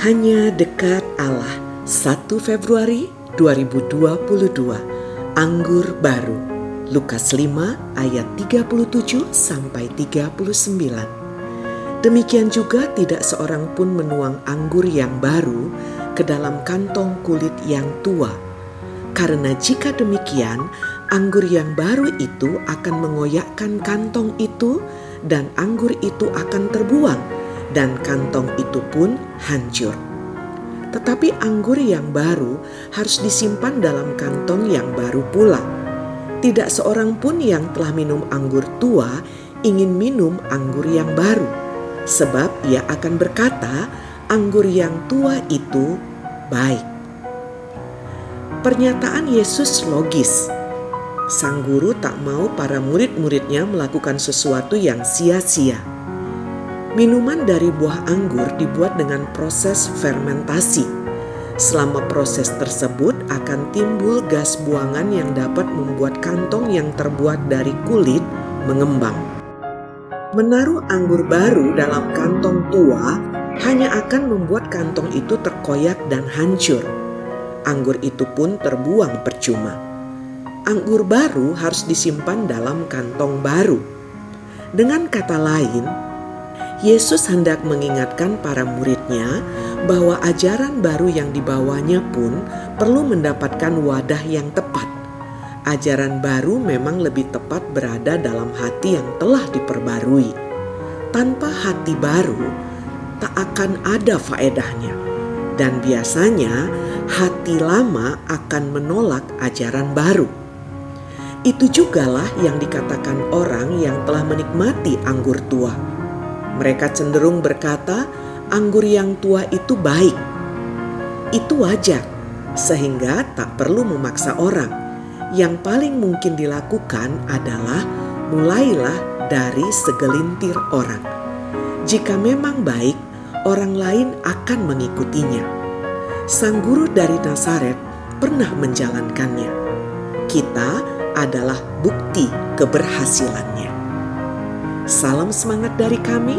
Hanya dekat Allah. 1 Februari 2022 Anggur baru. Lukas 5 ayat 37 sampai 39 Demikian juga tidak seorang pun menuang anggur yang baru ke dalam kantong kulit yang tua. Karena jika demikian anggur yang baru itu akan mengoyakkan kantong itu dan anggur itu akan terbuang dan kantong itu pun hancur. Tetapi anggur yang baru harus disimpan dalam kantong yang baru pula. Tidak seorang pun yang telah minum anggur tua ingin minum anggur yang baru, sebab ia akan berkata, "Anggur yang tua itu baik." Pernyataan Yesus logis. Sang guru tak mau para murid-muridnya melakukan sesuatu yang sia-sia Minuman dari buah anggur dibuat dengan proses fermentasi. Selama proses tersebut akan timbul gas buangan yang dapat membuat kantong yang terbuat dari kulit mengembang. Menaruh anggur baru dalam kantong tua hanya akan membuat kantong itu terkoyak dan hancur. Anggur itu pun terbuang percuma. Anggur baru harus disimpan dalam kantong baru. Dengan kata lain, Yesus hendak mengingatkan para muridnya bahwa ajaran baru yang dibawanya pun perlu mendapatkan wadah yang tepat. Ajaran baru memang lebih tepat berada dalam hati yang telah diperbarui. Tanpa hati baru, tak akan ada faedahnya. Dan biasanya hati lama akan menolak ajaran baru. Itu jugalah yang dikatakan orang yang telah menikmati anggur tua mereka cenderung berkata, "Anggur yang tua itu baik." Itu wajar, sehingga tak perlu memaksa orang. Yang paling mungkin dilakukan adalah mulailah dari segelintir orang. Jika memang baik, orang lain akan mengikutinya. Sang guru dari Nazaret pernah menjalankannya. Kita adalah bukti keberhasilannya. Salam semangat dari kami,